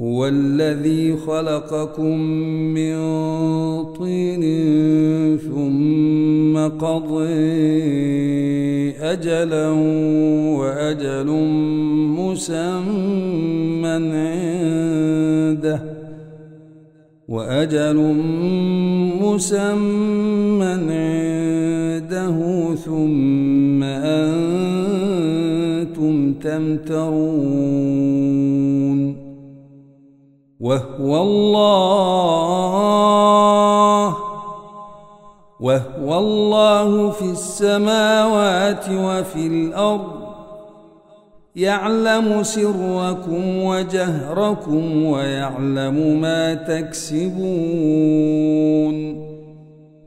هو الذي خلقكم من طين ثم قضي أجلا وأجل مسمى عنده وأجل مسمى عنده ثم أنتم تمترون وهو الله وهو الله في السماوات وفي الأرض. يعلم سركم وجهركم ويعلم ما تكسبون.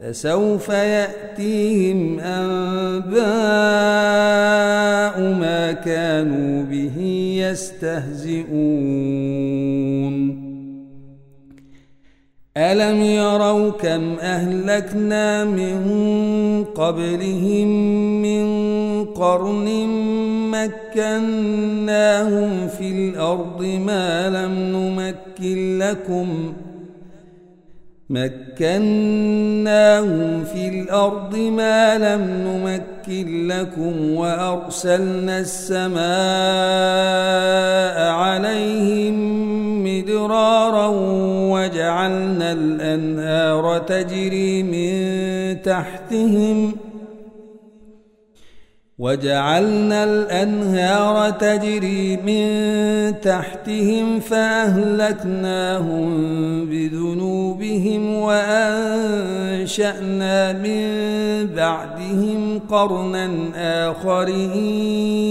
فسوف يأتيهم أنباء ما كانوا به يستهزئون. ألم يروا كم أهلكنا من قبلهم من قرن مكناهم في الأرض ما لم نمكن لكم ۖ مكناهم في الأرض ما لم نمكن لكم وأرسلنا السماء عليهم مدرارا وجعلنا الأنهار تجري من تحتهم ۖ وجعلنا الأنهار تجري من تحتهم فأهلكناهم بذنوبهم وأنشأنا من بعدهم قرنا آخرين.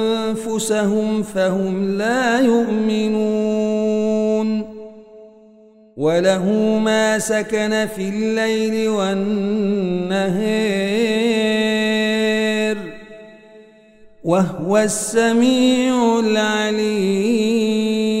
فهم لا يؤمنون. وله ما سكن في الليل والنهار. وهو السميع العليم.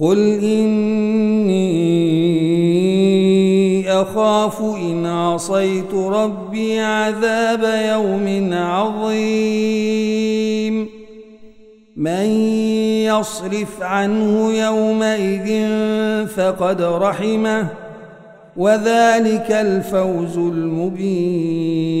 قل إني أخاف إن عصيت ربي عذاب يوم عظيم من يصرف عنه يومئذ فقد رحمه وذلك الفوز المبين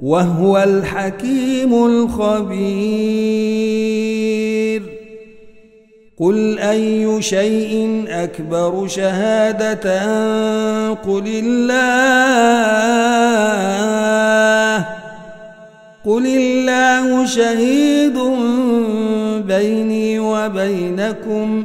وهو الحكيم الخبير. قل أي شيء أكبر شهادة قل الله. قل الله شهيد بيني وبينكم.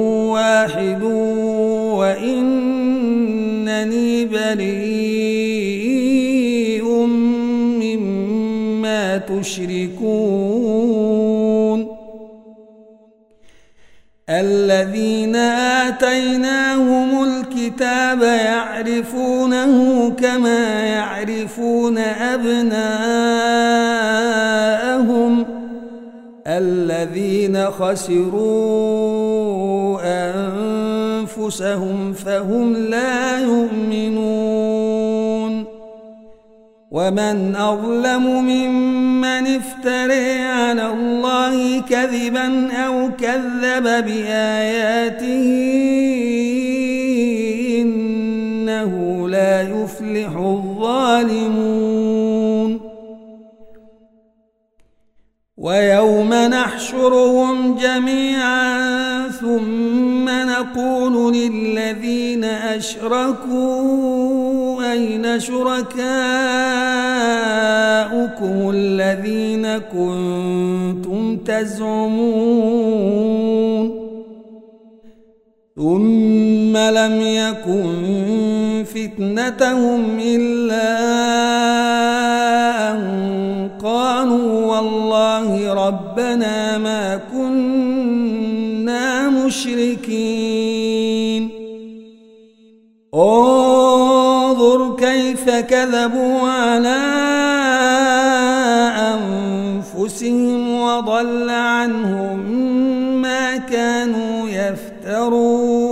واحد وإنني بريء مما تشركون. الذين آتيناهم الكتاب يعرفونه كما يعرفون أبناءهم. الذين خسروا أنفسهم فهم لا يؤمنون. ومن أظلم ممن افتري على الله كذبا أو كذب بآياته إنه لا يفلح الظالمون. ويوم نحشرهم جميعا ثم نقول للذين أشركوا أين شركاؤكم الذين كنتم تزعمون ثم لم يكن فتنتهم إلا ربنا ما كنا مشركين. انظر كيف كذبوا على أنفسهم وضل عنهم ما كانوا يفترون.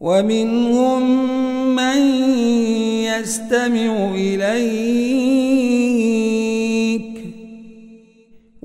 ومنهم من يستمع إليك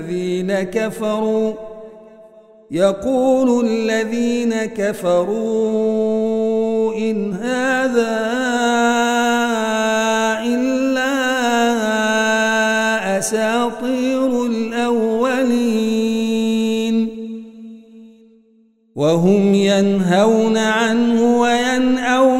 الذين كفروا يقول الذين كفروا إن هذا إلا أساطير الأولين. وهم ينهون عنه وينأون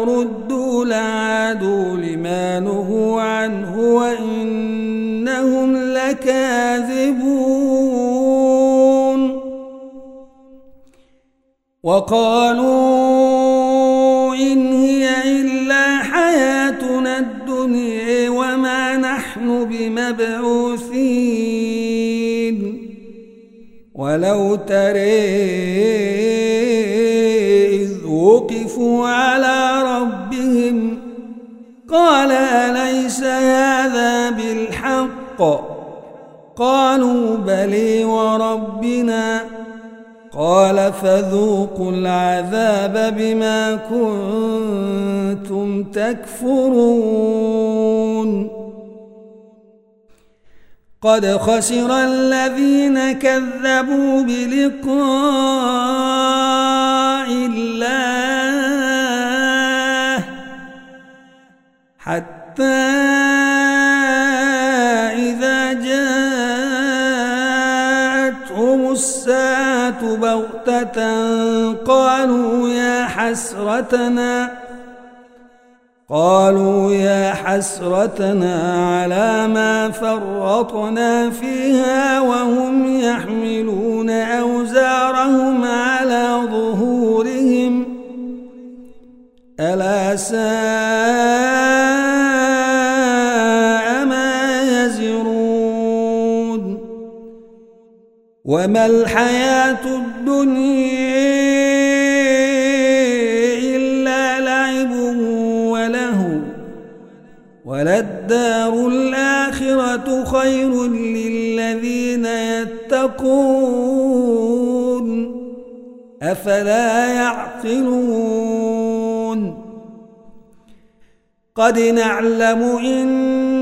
لعادوا لما نهوا عنه وإنهم لكاذبون. وقالوا إن هي إلا حياتنا الدنيا وما نحن بمبعوثين. ولو ترى وقفوا على قال أليس هذا بالحق؟ قالوا بلي وربنا. قال فذوقوا العذاب بما كنتم تكفرون. قد خسر الذين كذبوا بلقاء الله. حتى إذا جاءتهم الساعة بغتة قالوا يا حسرتنا قالوا يا حسرتنا على ما فرطنا فيها وهم يحملون أوزارهم على ظهورهم. ألا ساء وما الحياة الدنيا وللدار الآخرة خير للذين يتقون أفلا يعقلون قد نعلم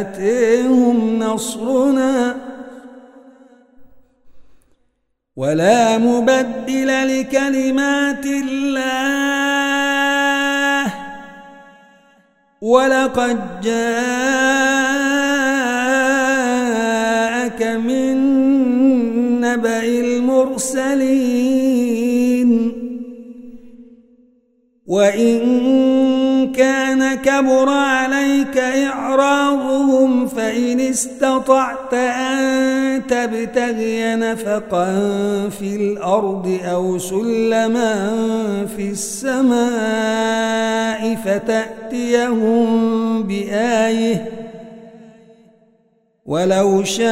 أتيهم نصرنا ولا مبدل لكلمات الله ولقد جاءك من نبأ المرسلين وإن كان كبر عليك إعراضهم فإن استطعت أن تبتغي نفقا في الأرض أو سلما في السماء فتأتيهم بآية ولو شاء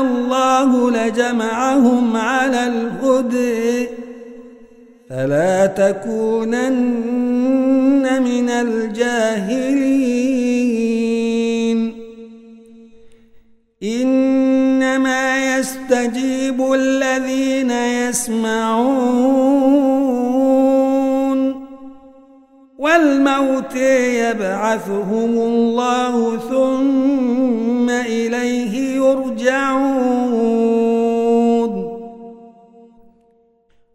الله لجمعهم على الهدى فلا تكونن من الجاهلين؟ إنما يستجيب الذين يسمعون. والموت يبعثهم الله ثم إليه يرجعون.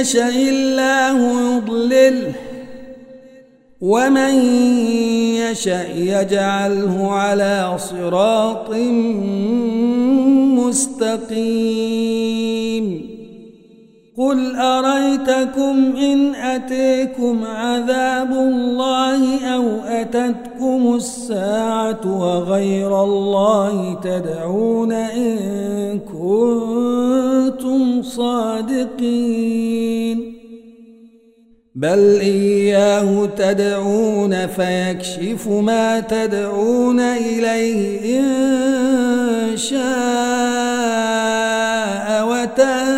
يشاء الله يضلله ومن يشاء يجعله على صراط مستقيم. قل أريتكم إن أتيكم عذاب الله أو أتتكم الساعة وغير الله تدعون إن كنتم صادقين بل إياه تدعون فيكشف ما تدعون إليه إن شاء وتنسون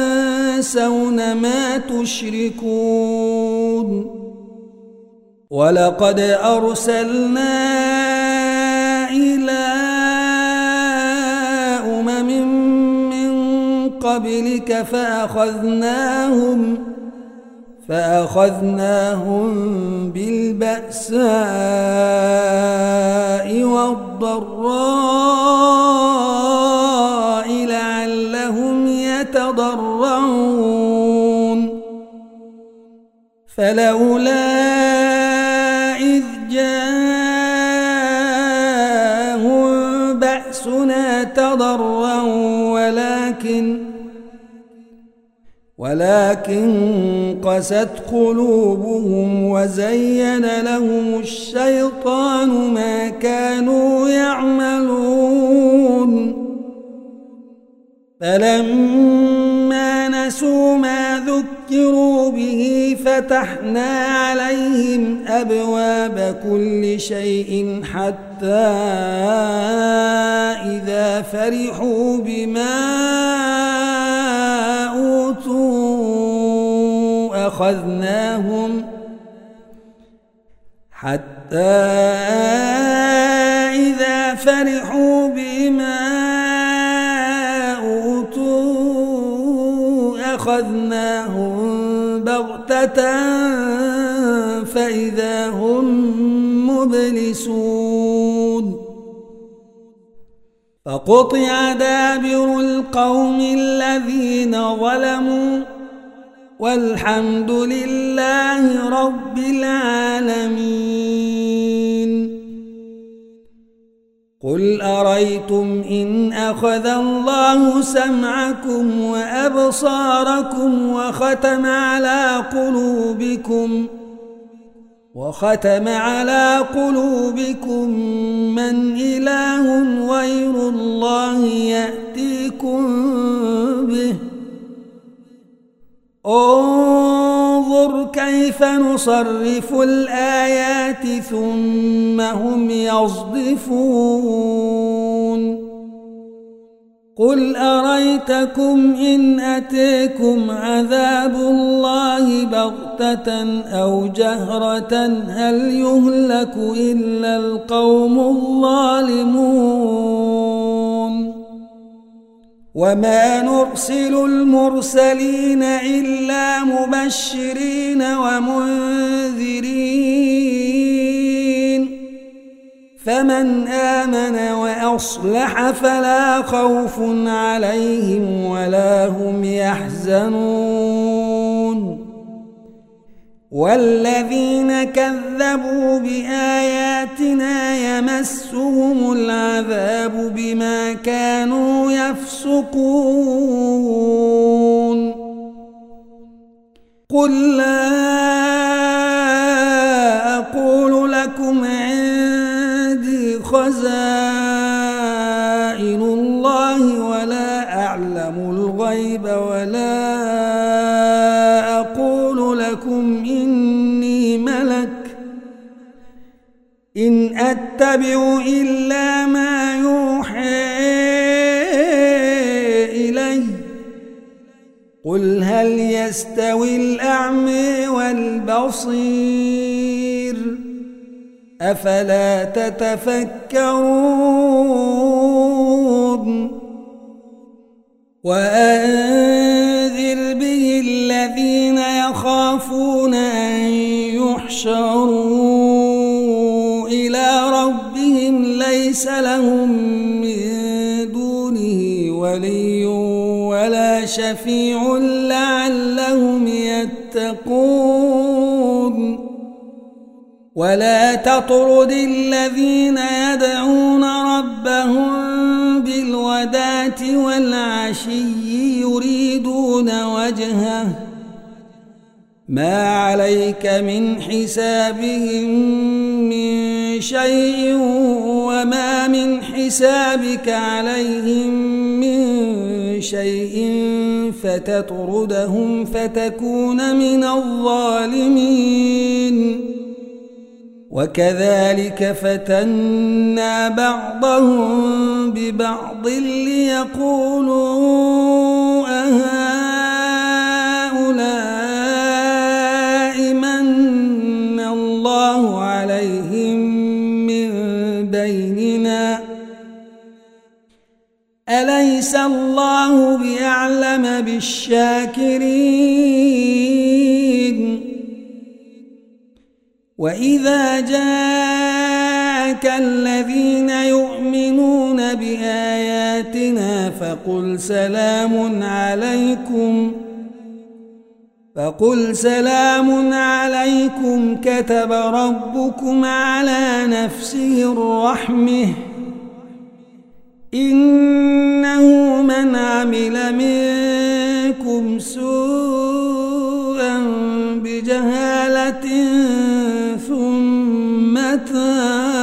ما تشركون. ولقد أرسلنا إلى أمم من قبلك فأخذناهم فأخذناهم بالبأساء والضراء لعلهم يتضرعون. فلولا إذ جاءهم بأسنا تضرعوا ولكن ولكن قست قلوبهم وزين لهم الشيطان ما كانوا يعملون فلما نسوا ما ذكروا به فتحنا عليهم أبواب كل شيء حتى إذا فرحوا بما أوتوا أخذناهم حتى إذا فرحوا بما أخذناهم بغتة فإذا هم مبلسون. فقطع دابر القوم الذين ظلموا والحمد لله رب العالمين. قل أريتم إن أخذ الله سمعكم وأبصاركم وختم على قلوبكم وختم على قلوبكم من إله غير الله يأتيكم به انظر كيف نصرف الآيات ثم هم يصدفون. قل أريتكم إن أتيكم عذاب الله بغتة أو جهرة هل يهلك إلا القوم الظالمون؟ وما نرسل المرسلين إلا مبشرين ومنذرين. فمن آمن وأصلح فلا خوف عليهم ولا هم يحزنون. والذين كذبوا بآياتنا يمسهم العذاب بما كانوا يفسقون. قل لا أقول لكم عندي خزائن الله الغيب ولا أقول أتبع إلا ما يوحى إلي قل هل يستوي الأعمى والبصير؟ أفلا تتفكرون؟ وأنذر به الذين يخافون أن يحشروا. ليس لهم من دونه ولي ولا شفيع لعلهم يتقون. ولا تطرد الذين يدعون ربهم بالغداة والعشي يريدون وجهه. ما عليك من حسابهم من شيء وما من حسابك عليهم من شيء فتطردهم فتكون من الظالمين. وكذلك فتنا بعضهم ببعض ليقولوا أليس الله بأعلم بالشاكرين؟ وإذا جاءك الذين يؤمنون بآياتنا فقل سلام عليكم فقل سلام عليكم كتب ربكم على نفسه الرحمة. إنه من عمل منكم سوءا بجهالة تاب.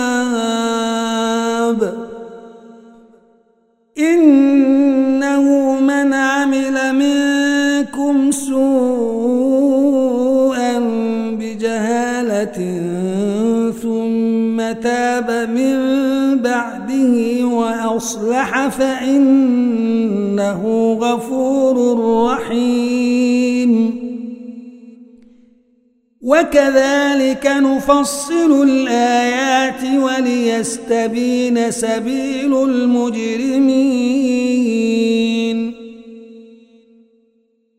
تاب من بعده وأصلح فإنه غفور رحيم وكذلك نفصل الآيات وليستبين سبيل المجرمين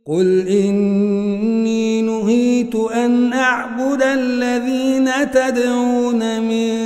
قل إني نهيت أن أعبد الذين تدعون من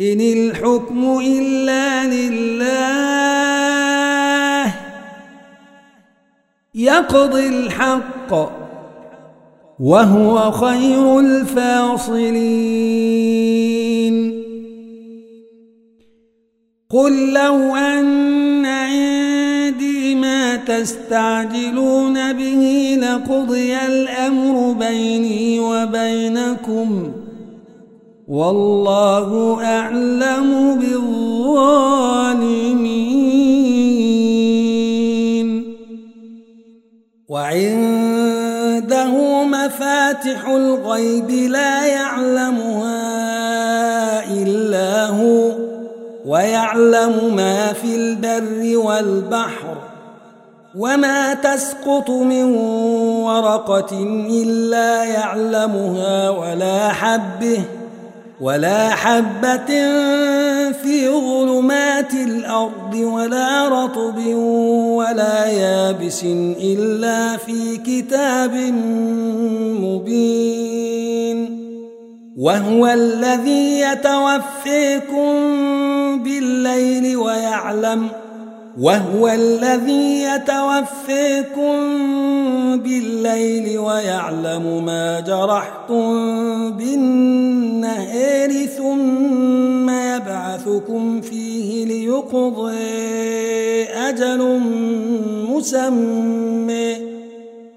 إن الحكم إلا لله يقضي الحق وهو خير الفاصلين. قل لو أن عندي ما تستعجلون به لقضي الأمر بيني وبينكم. والله أعلم بالظالمين. وعنده مفاتح الغيب لا يعلمها إلا هو ويعلم ما في البر والبحر وما تسقط من ورقة إلا يعلمها ولا حبه. ولا حبة في ظلمات الأرض ولا رطب ولا يابس إلا في كتاب مبين. وهو الذي يتوفيكم بالليل ويعلم وهو الذي يتوفيكم بالليل ويعلم ما جرحتم بالنهار ثم يبعثكم فيه ليقضي أجل مسمى.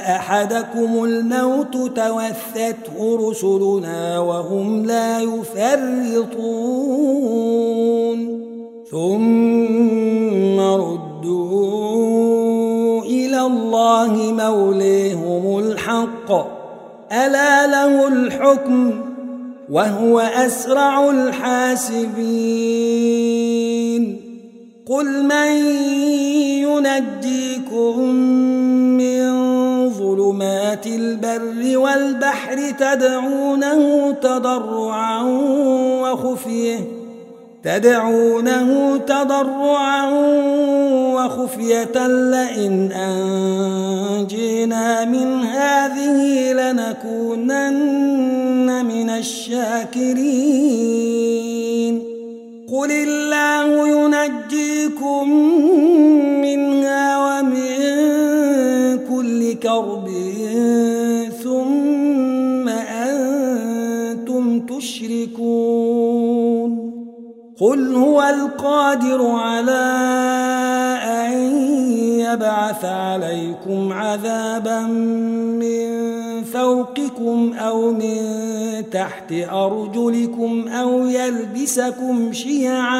أحدكم الموت توثته رسلنا وهم لا يفرطون. ثم ردوا إلى الله موليهم الحق. ألا له الحكم وهو أسرع الحاسبين. قل من ينجيكم من ظلمات البر والبحر تدعونه تضرعا وخفيه تدعونه تضرعا وخفية لئن أنجينا من هذه لنكونن من الشاكرين. قل الله ينجيكم منها ومن كرب ثم أنتم تشركون قل هو القادر على أن يبعث عليكم عذابا من فوقكم أو من تحت أرجلكم أو يلبسكم شيعا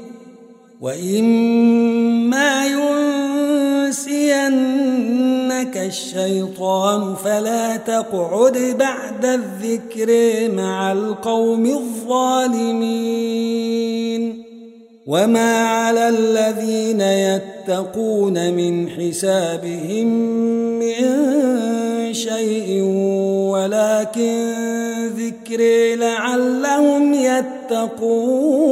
وإما ينسينك الشيطان فلا تقعد بعد الذكر مع القوم الظالمين وما على الذين يتقون من حسابهم من شيء ولكن ذكر لعلهم يتقون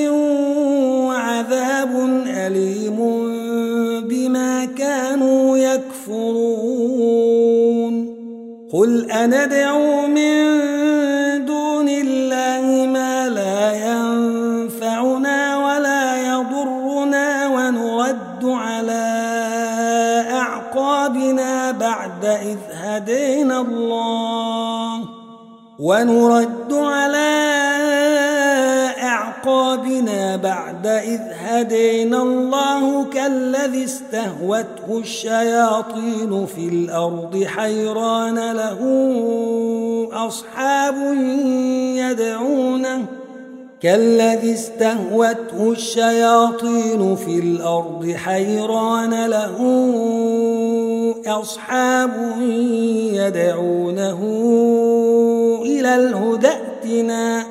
يكفرون. قل أندعو من دون الله ما لا ينفعنا ولا يضرنا ونرد على أعقابنا بعد إذ هدينا الله. ونرد بعد إذ هدينا الله كالذي استهوته الشياطين في الأرض حيران له أصحاب يدعونه كالذي استهوته الشياطين في الأرض حيران له أصحاب يدعونه إلى الهدى ائتنا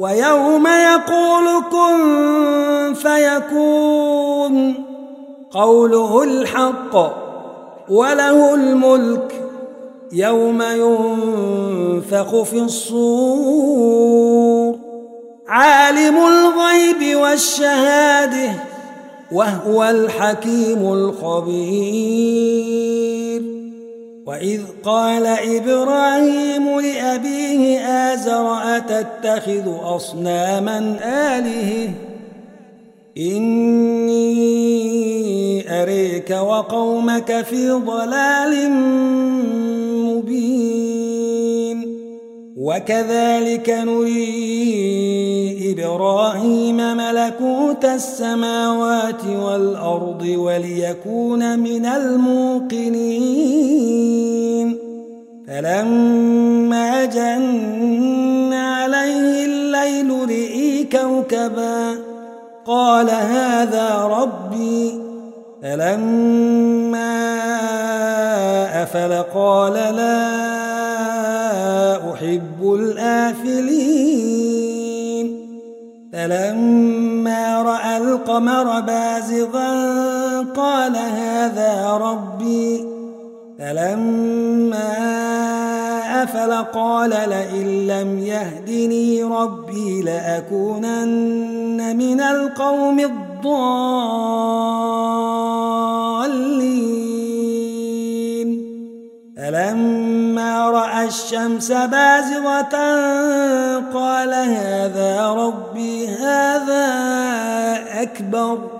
ويوم يقول كن فيكون قوله الحق وله الملك يوم ينفخ في الصور. عالم الغيب والشهادة وهو الحكيم الخبير. واذ قال إبراهيم لابيه ازر اتتخذ اصناما الهه اني اريك وقومك في ضلال مبين. وكذلك نري إبراهيم ملكوت السماوات والأرض وليكون من الموقنين. فلما جن عليه الليل رئي كوكبا قال هذا ربي. فلما أفل قال لا أحب الآفلين. فلما رأى القمر بازغا قال هذا ربي. فلما أفل قال لئن لم يهدني ربي لأكونن من القوم الضالين فلما رأى الشمس بازغة قال هذا ربي هذا أكبر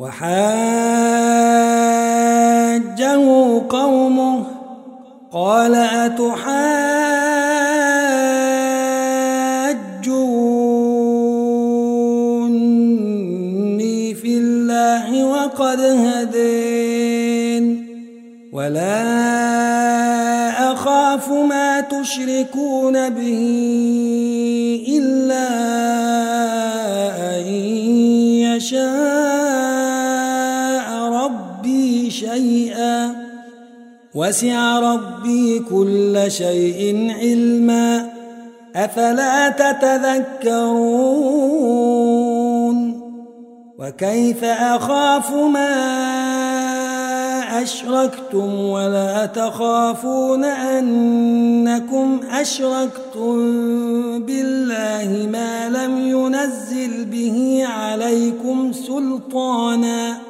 وحاجه قومه قال أتحاجوني في الله وقد هدين ولا أخاف ما تشركون به إلا أن يشاء وسع ربي كل شيء علما أفلا تتذكرون وكيف أخاف ما أشركتم ولا تخافون أنكم أشركتم بالله ما لم ينزل به عليكم سلطانا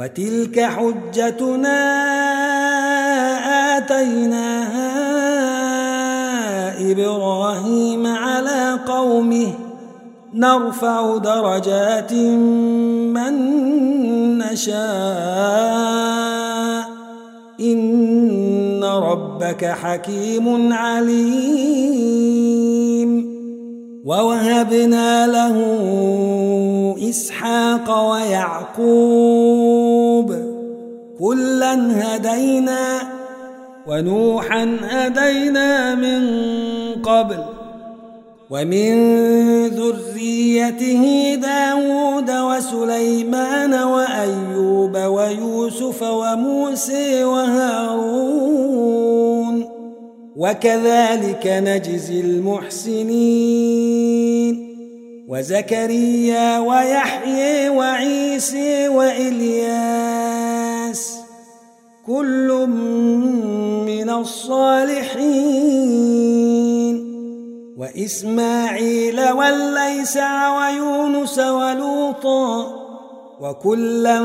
وتلك حجتنا آتيناها إبراهيم على قومه. نرفع درجات من نشاء. إن ربك حكيم عليم. ووهبنا له إسحاق ويعقوب كلا هدينا ونوحا هدينا من قبل ومن ذريته داود وسليمان وأيوب ويوسف وموسى وهارون وكذلك نجزي المحسنين. وزكريا ويحيى وعيسى وإلياس كل من الصالحين. وإسماعيل والليسع ويونس ولوطا وكلا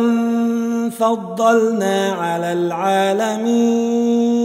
فضلنا على العالمين.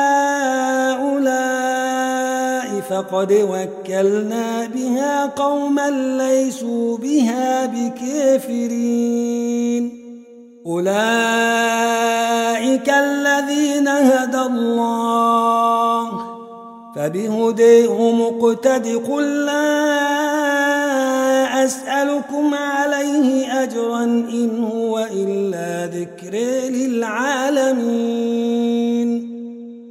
فقد وكلنا بها قوما ليسوا بها بكافرين. أولئك الذين هدى الله. فبهديه مقتد قل لا أسألكم عليه أجرا إن هو إلا ذكر للعالمين.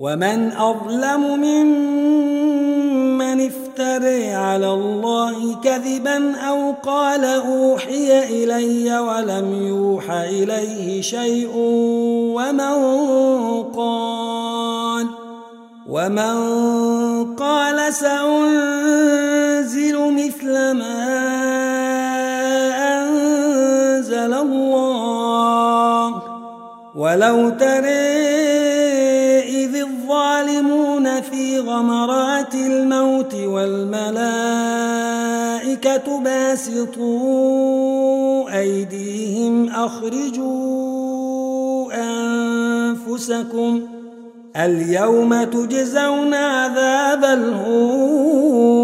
ومن أظلم ممن افتري على الله كذبا أو قال أوحي إلي ولم يوح إليه شيء ومن قال ومن قال سأنزل مثل ما أنزل الله ولو إذ الظالمون في غمرات الموت والملائكة باسطوا أيديهم أخرجوا أنفسكم اليوم تجزون عذاب الهون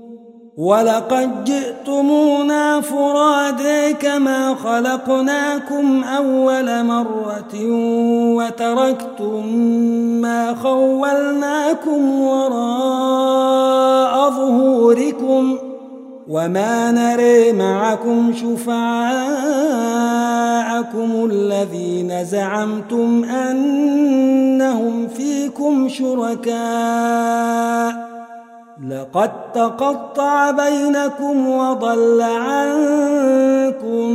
ولقد جئتمونا فرادى كما خلقناكم أول مرة وتركتم ما خولناكم وراء ظهوركم وما نري معكم شفعاءكم الذين زعمتم أنهم فيكم شركاء لقد تقطع بينكم وضل عنكم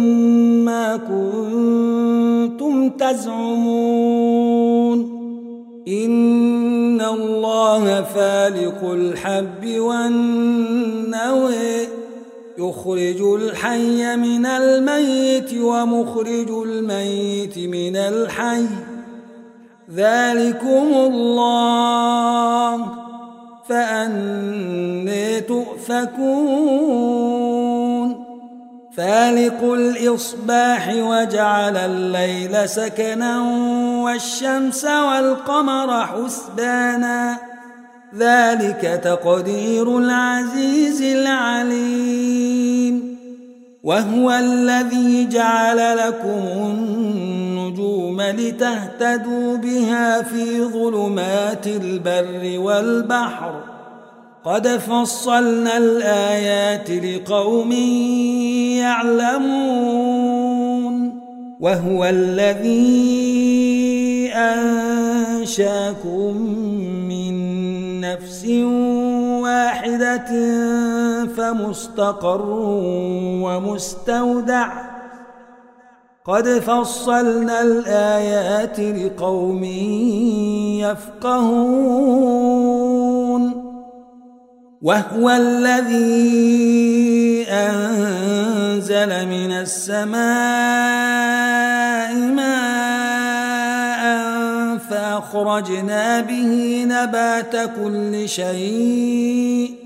ما كنتم تزعمون. إن الله فالق الحب والنوي يخرج الحي من الميت ومخرج الميت من الحي. ذلكم الله. فأني تؤفكون. فالق الإصباح وجعل الليل سكنا والشمس والقمر حسبانا. ذلك تقدير العزيز العليم. وهو الذي جعل لكم النجوم لتهتدوا بها في ظلمات البر والبحر. قد فصلنا الآيات لقوم يعلمون. وهو الذي أنشاكم من نفس واحدة فمستقر ومستودع. قد فصلنا الآيات لقوم يفقهون. وهو الذي أنزل من السماء ماء فأخرجنا به نبات كل شيء.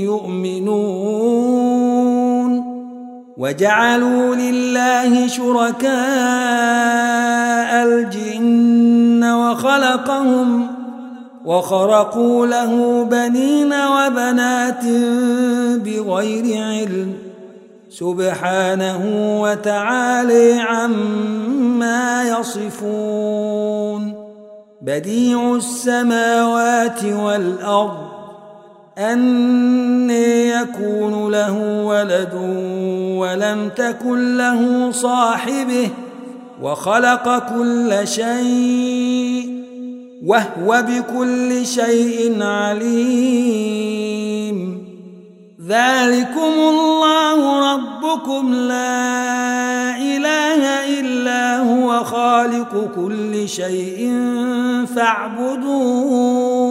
يؤمنون وجعلوا لله شركاء الجن وخلقهم وخرقوا له بنين وبنات بغير علم سبحانه وتعالى عما يصفون بديع السماوات والأرض أن يكون له ولد ولم تكن له صاحبه وخلق كل شيء وهو بكل شيء عليم. ذلكم الله ربكم. لا إله إلا هو خالق كل شيء فاعبدوه.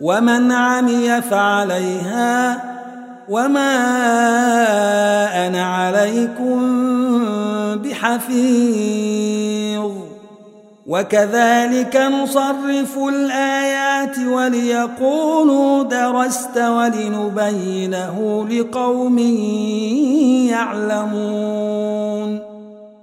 ومن عمي فعليها وما أنا عليكم بحفيظ. وكذلك نصرف الآيات وليقولوا درست ولنبينه لقوم يعلمون.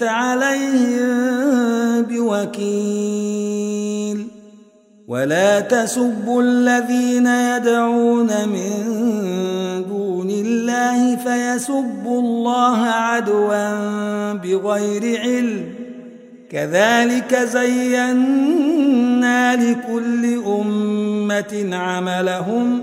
أنت عليهم بوكيل. ولا تسبوا الذين يدعون من دون الله فيسبوا الله عدوا بغير علم. كذلك زينا لكل أمة عملهم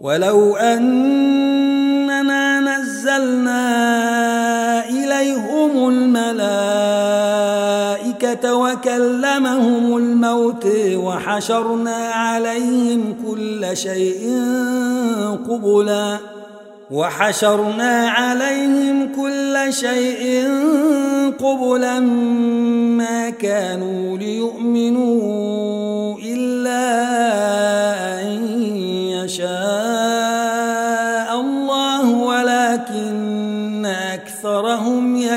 ولو أننا نزلنا إليهم الملائكة وكلمهم الموت وحشرنا عليهم كل شيء قبلا وحشرنا عليهم كل شيء قبلا ما كانوا ليؤمنوا إلا أن يشاء.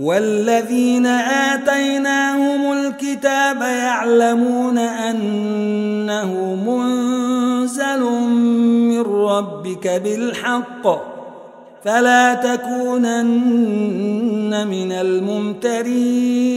والذين آتيناهم الكتاب يعلمون أنه منزل من ربك بالحق فلا تكونن من الممترين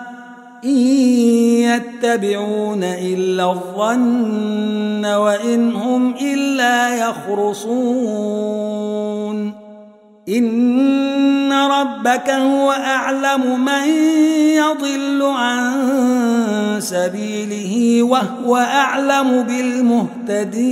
إن يتبعون إلا الظن وإن هم إلا يخرصون. إن ربك هو أعلم من يضل عن سبيله وهو أعلم بالمهتدين.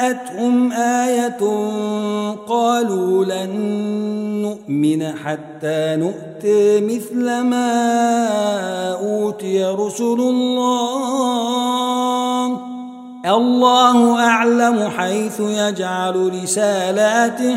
جاءتهم آية قالوا لن نؤمن حتى نؤتي مثل ما أوتي رسل الله. الله أعلم حيث يجعل رسالاته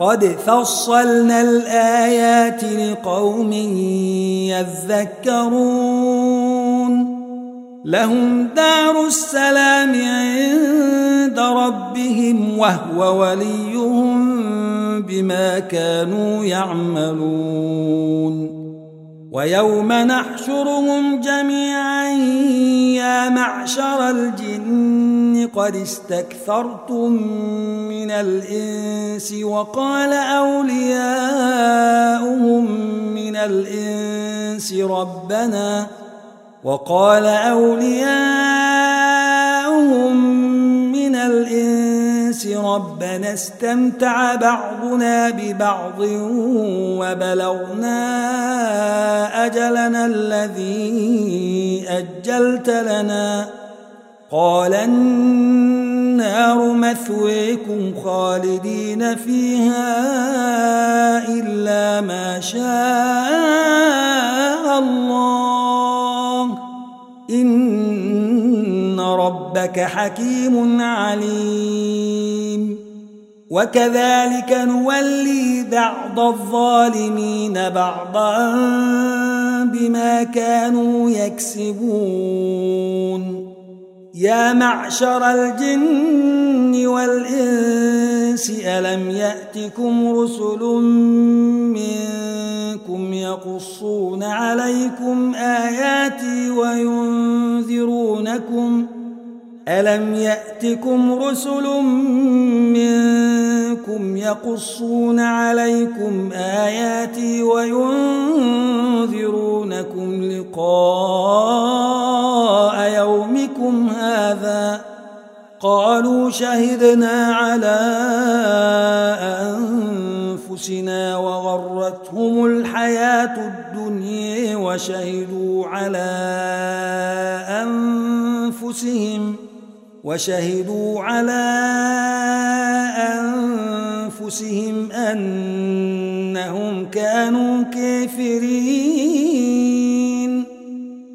قد فصلنا الآيات لقوم يذكرون. لهم دار السلام عند ربهم وهو وليهم بما كانوا يعملون. ويوم نحشرهم جميعا يا معشر الجن قد استكثرتم من الإنس وقال أولياؤهم من الإنس ربنا وقال أولياؤهم من الإنس ربنا استمتع بعضنا ببعض وبلغنا أجلنا الذي أجلت لنا قال النار مثويكم خالدين فيها إلا ما شاء الله. إن ربك حكيم عليم. وكذلك نولي بعض الظالمين بعضا بما كانوا يكسبون. يا معشر الجن والإنس ألم يأتكم رسل منكم يقصون عليكم آياتي وينذرونكم؟ ألم يأتكم رسل منكم يقصون عليكم آياتي وينذرونكم لقاء قالوا شهدنا على أنفسنا وغرتهم الحياة الدنيا وشهدوا على أنفسهم وشهدوا على أنفسهم أنهم كانوا كافرين.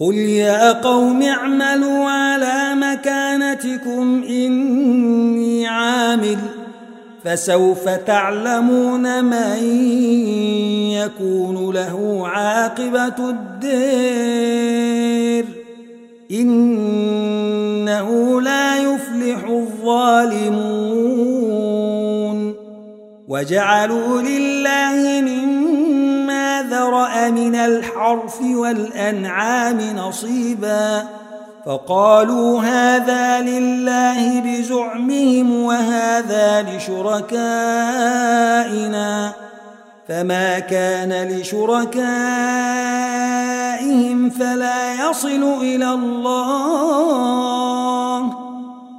قل يا قوم اعملوا على مكانتكم إني عامل فسوف تعلمون من يكون له عاقبة الدير إنه لا يفلح الظالمون وجعلوا لله مما ذرأ من الحرف والأنعام نصيبا فقالوا هذا لله بزعمهم وهذا لشركائنا فما كان لشركائهم فلا يصل إلى الله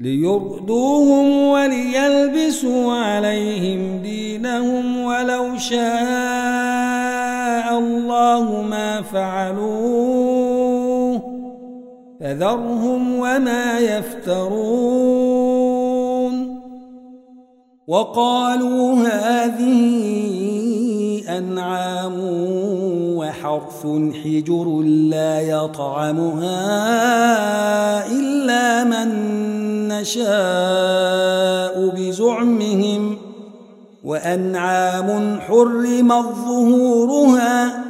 ليردوهم وليلبسوا عليهم دينهم ولو شاء الله ما فعلوه فذرهم وما يفترون. وقالوا هذه أنعام وحرث حجر لا يطعمها إلا من نشاء بزعمهم وأنعام حرمت ظهورها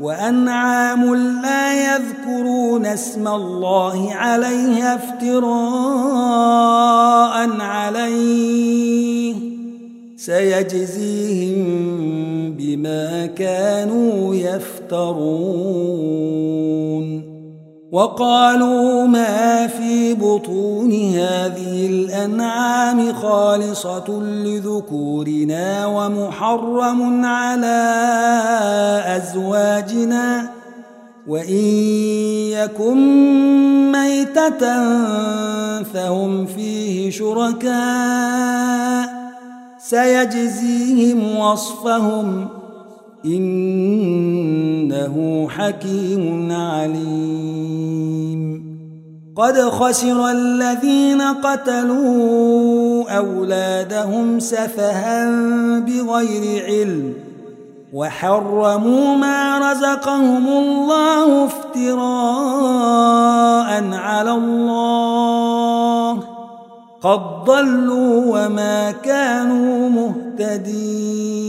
وأنعام لا يذكرون اسم الله عليها افتراء عليه سيجزيهم بما كانوا يفترون. وقالوا ما في بطون هذه الأنعام خالصة لذكورنا ومحرم على أزواجنا. وإن يكن ميتة فهم فيه شركاء. سيجزيهم وصفهم إنه حكيم عليم. قد خسر الذين قتلوا أولادهم سفها بغير علم وحرموا ما رزقهم الله افتراء على الله. قد ضلوا وما كانوا مهتدين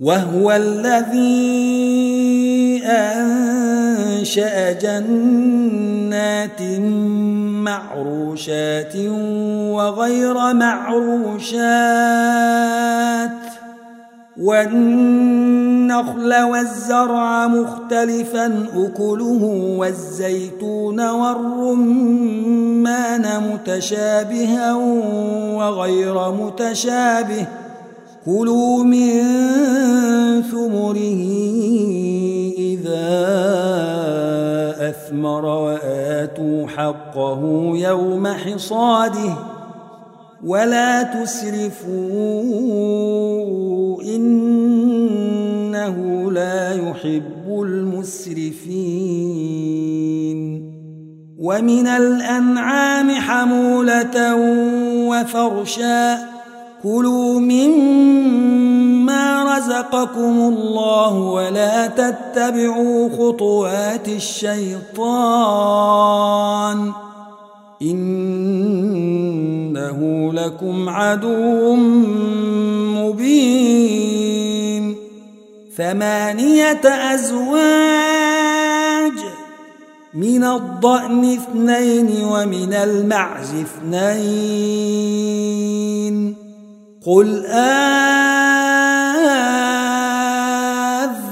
وهو الذي أنشأ جنات معروشات وغير معروشات والنخل والزرع مختلفا أكله والزيتون والرمان متشابها وغير متشابه. كلوا من ثمره إذا أثمر وآتوا حقه يوم حصاده. ولا تسرفوا إنه لا يحب المسرفين ومن الأنعام حمولة وفرشا كلوا مما رزقكم الله ولا تتبعوا خطوات الشيطان إنه لكم عدو مبين. ثمانية أزواج من الضأن اثنين ومن المعز اثنين. قل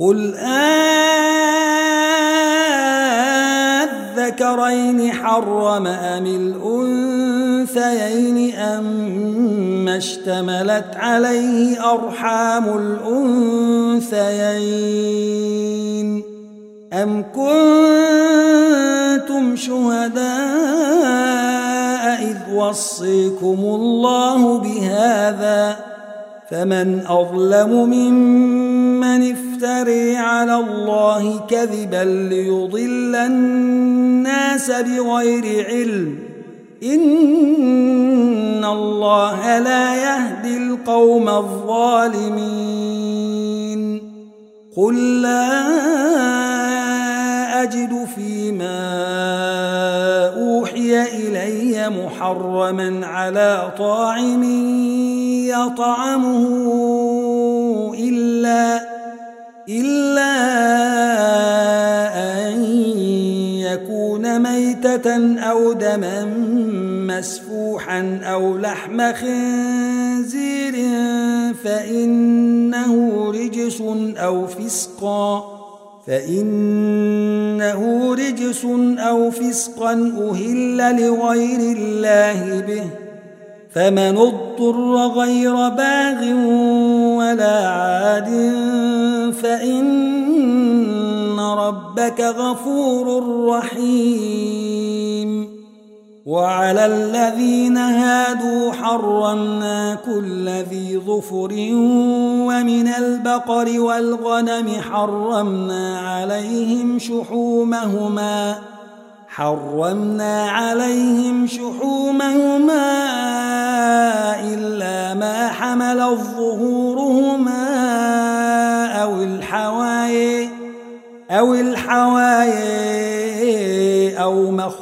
قل أذكرين حرم أم الأنثيين أم اشتملت عليه أرحام الأنثيين أم كنتم شهداء إذ وصيكم الله بهذا فمن أظلم ممن افتري على الله كذبا ليضل الناس بغير علم. إن الله لا يهدي القوم الظالمين. قل لا أجد فيما محرما على طاعم يطعمه إلا إلا أن يكون ميتة أو دما مسفوحا أو لحم خنزير فإنه رجس أو فسقا. فإنه رجس أو فسقا أهل لغير الله به فمن اضطر غير باغ ولا عاد فإن ربك غفور رحيم وعلى الذين هادوا حرمنا كل ذي ظفر ومن البقر والغنم حرمنا عليهم شحومهما حرمنا عليهم شحومهما إلا ما حمل ظهورهما أو الحواي أو الحواي أو ما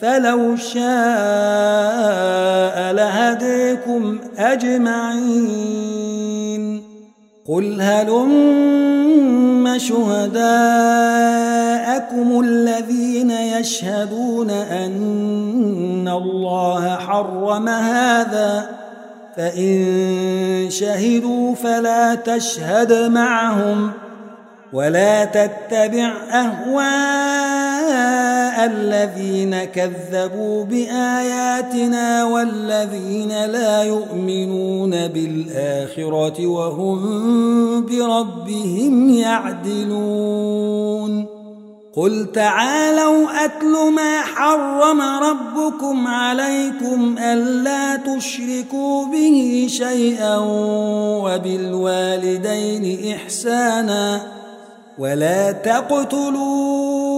فلو شاء لهديكم أجمعين. قل هلم شهداءكم الذين يشهدون أن الله حرم هذا؟ فإن شهدوا فلا تشهد معهم ولا تتبع أهواء الذين كذبوا بآياتنا والذين لا يؤمنون بالآخرة وهم بربهم يعدلون. قل تعالوا أتل ما حرم ربكم عليكم ألا تشركوا به شيئا وبالوالدين إحساناً ولا تقتلوا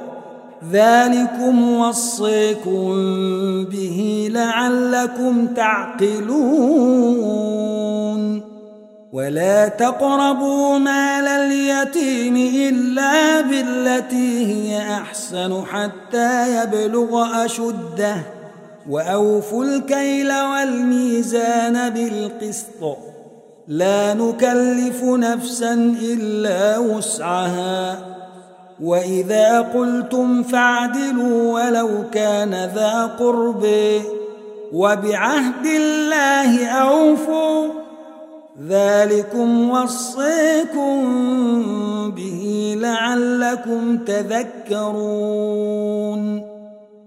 ذلكم وصيكم به لعلكم تعقلون. ولا تقربوا مال اليتيم إلا بالتي هي أحسن حتى يبلغ أشده. وأوفوا الكيل والميزان بالقسط. لا نكلف نفسا إلا وسعها. وإذا قلتم فاعدلوا ولو كان ذا قرب وبعهد الله أوفوا ذلكم وصيكم به لعلكم تذكرون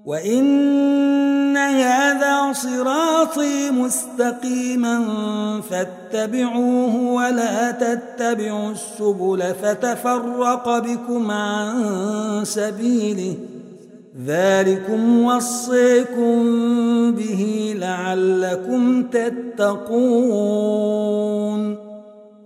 وإن هذا صراطي مستقيما فاتبعوه ولا تتبعوا السبل فتفرق بكم عن سبيله ذلكم وصيكم به لعلكم تتقون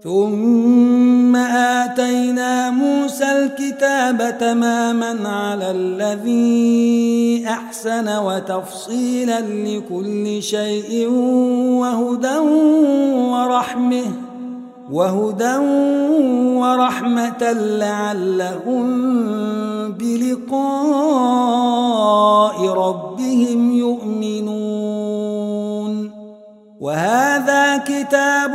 ثم آتينا موسى الكتاب تماما على الذي أحسن وتفصيلا لكل شيء وهدى ورحمة وهدى ورحمة لعلهم بلقاء ربهم يؤمنون. وهذا كتاب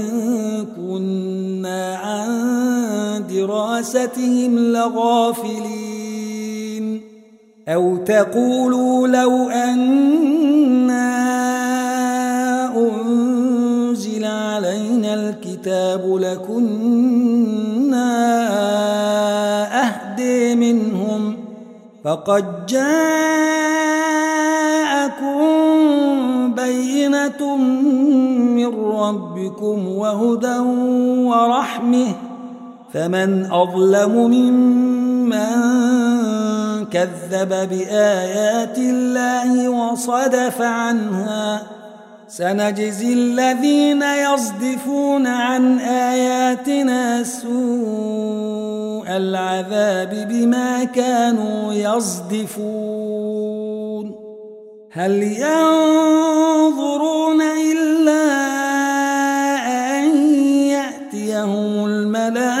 دراستهم لغافلين. أو تقولوا لو أنا أنزل علينا الكتاب لكنا أهدي منهم فقد جاءكم بينة من ربكم وهدى ورحمة فمن أظلم ممن كذب بآيات الله وصدف عنها سنجزي الذين يصدفون عن آياتنا سوء العذاب بما كانوا يصدفون. هل ينظرون إلا أن يأتيهم الملائكة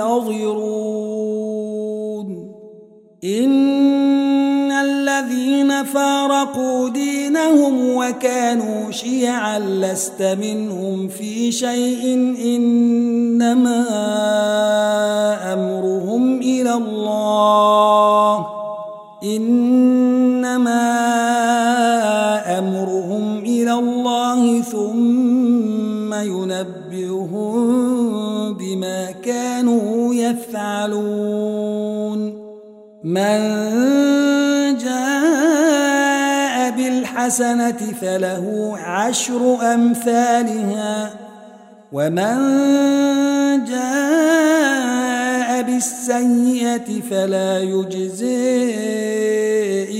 منتظرون إن الذين فارقوا دينهم وكانوا شيعا لست منهم في شيء إنما أمرهم إلى الله. إنما أمرهم إلى الله ثم ينبئهم بما كانوا يفعلون. من جاء بالحسنة فله عشر أمثالها ومن جاء بالسيئة فلا يجزي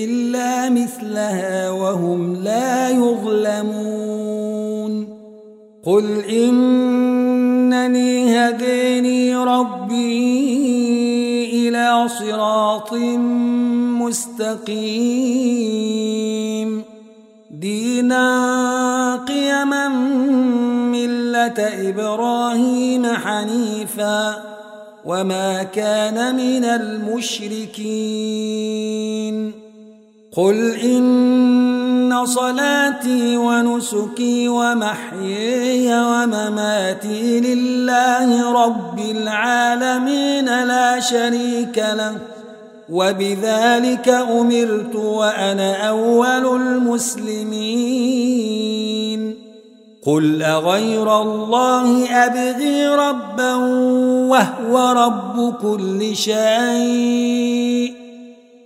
إلا مثلها وهم لا يظلمون. قل إنني هديني ربي إلى صراط مستقيم. دينا قيما ملة إبراهيم حنيفا وما كان من المشركين. قل إن صلاتي ونسكي ومحيي ومماتي لله رب العالمين لا شريك له وبذلك أمرت وأنا أول المسلمين قل أغير الله أبغي ربا وهو رب كل شيء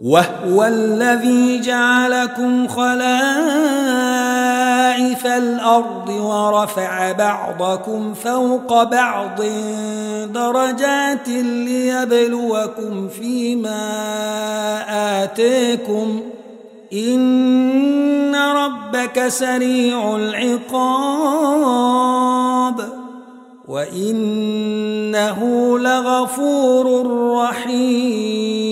وهو الذي جعلكم خلائف الأرض ورفع بعضكم فوق بعض درجات ليبلوكم فيما آتيكم. إن ربك سريع العقاب. وإنه لغفور رحيم.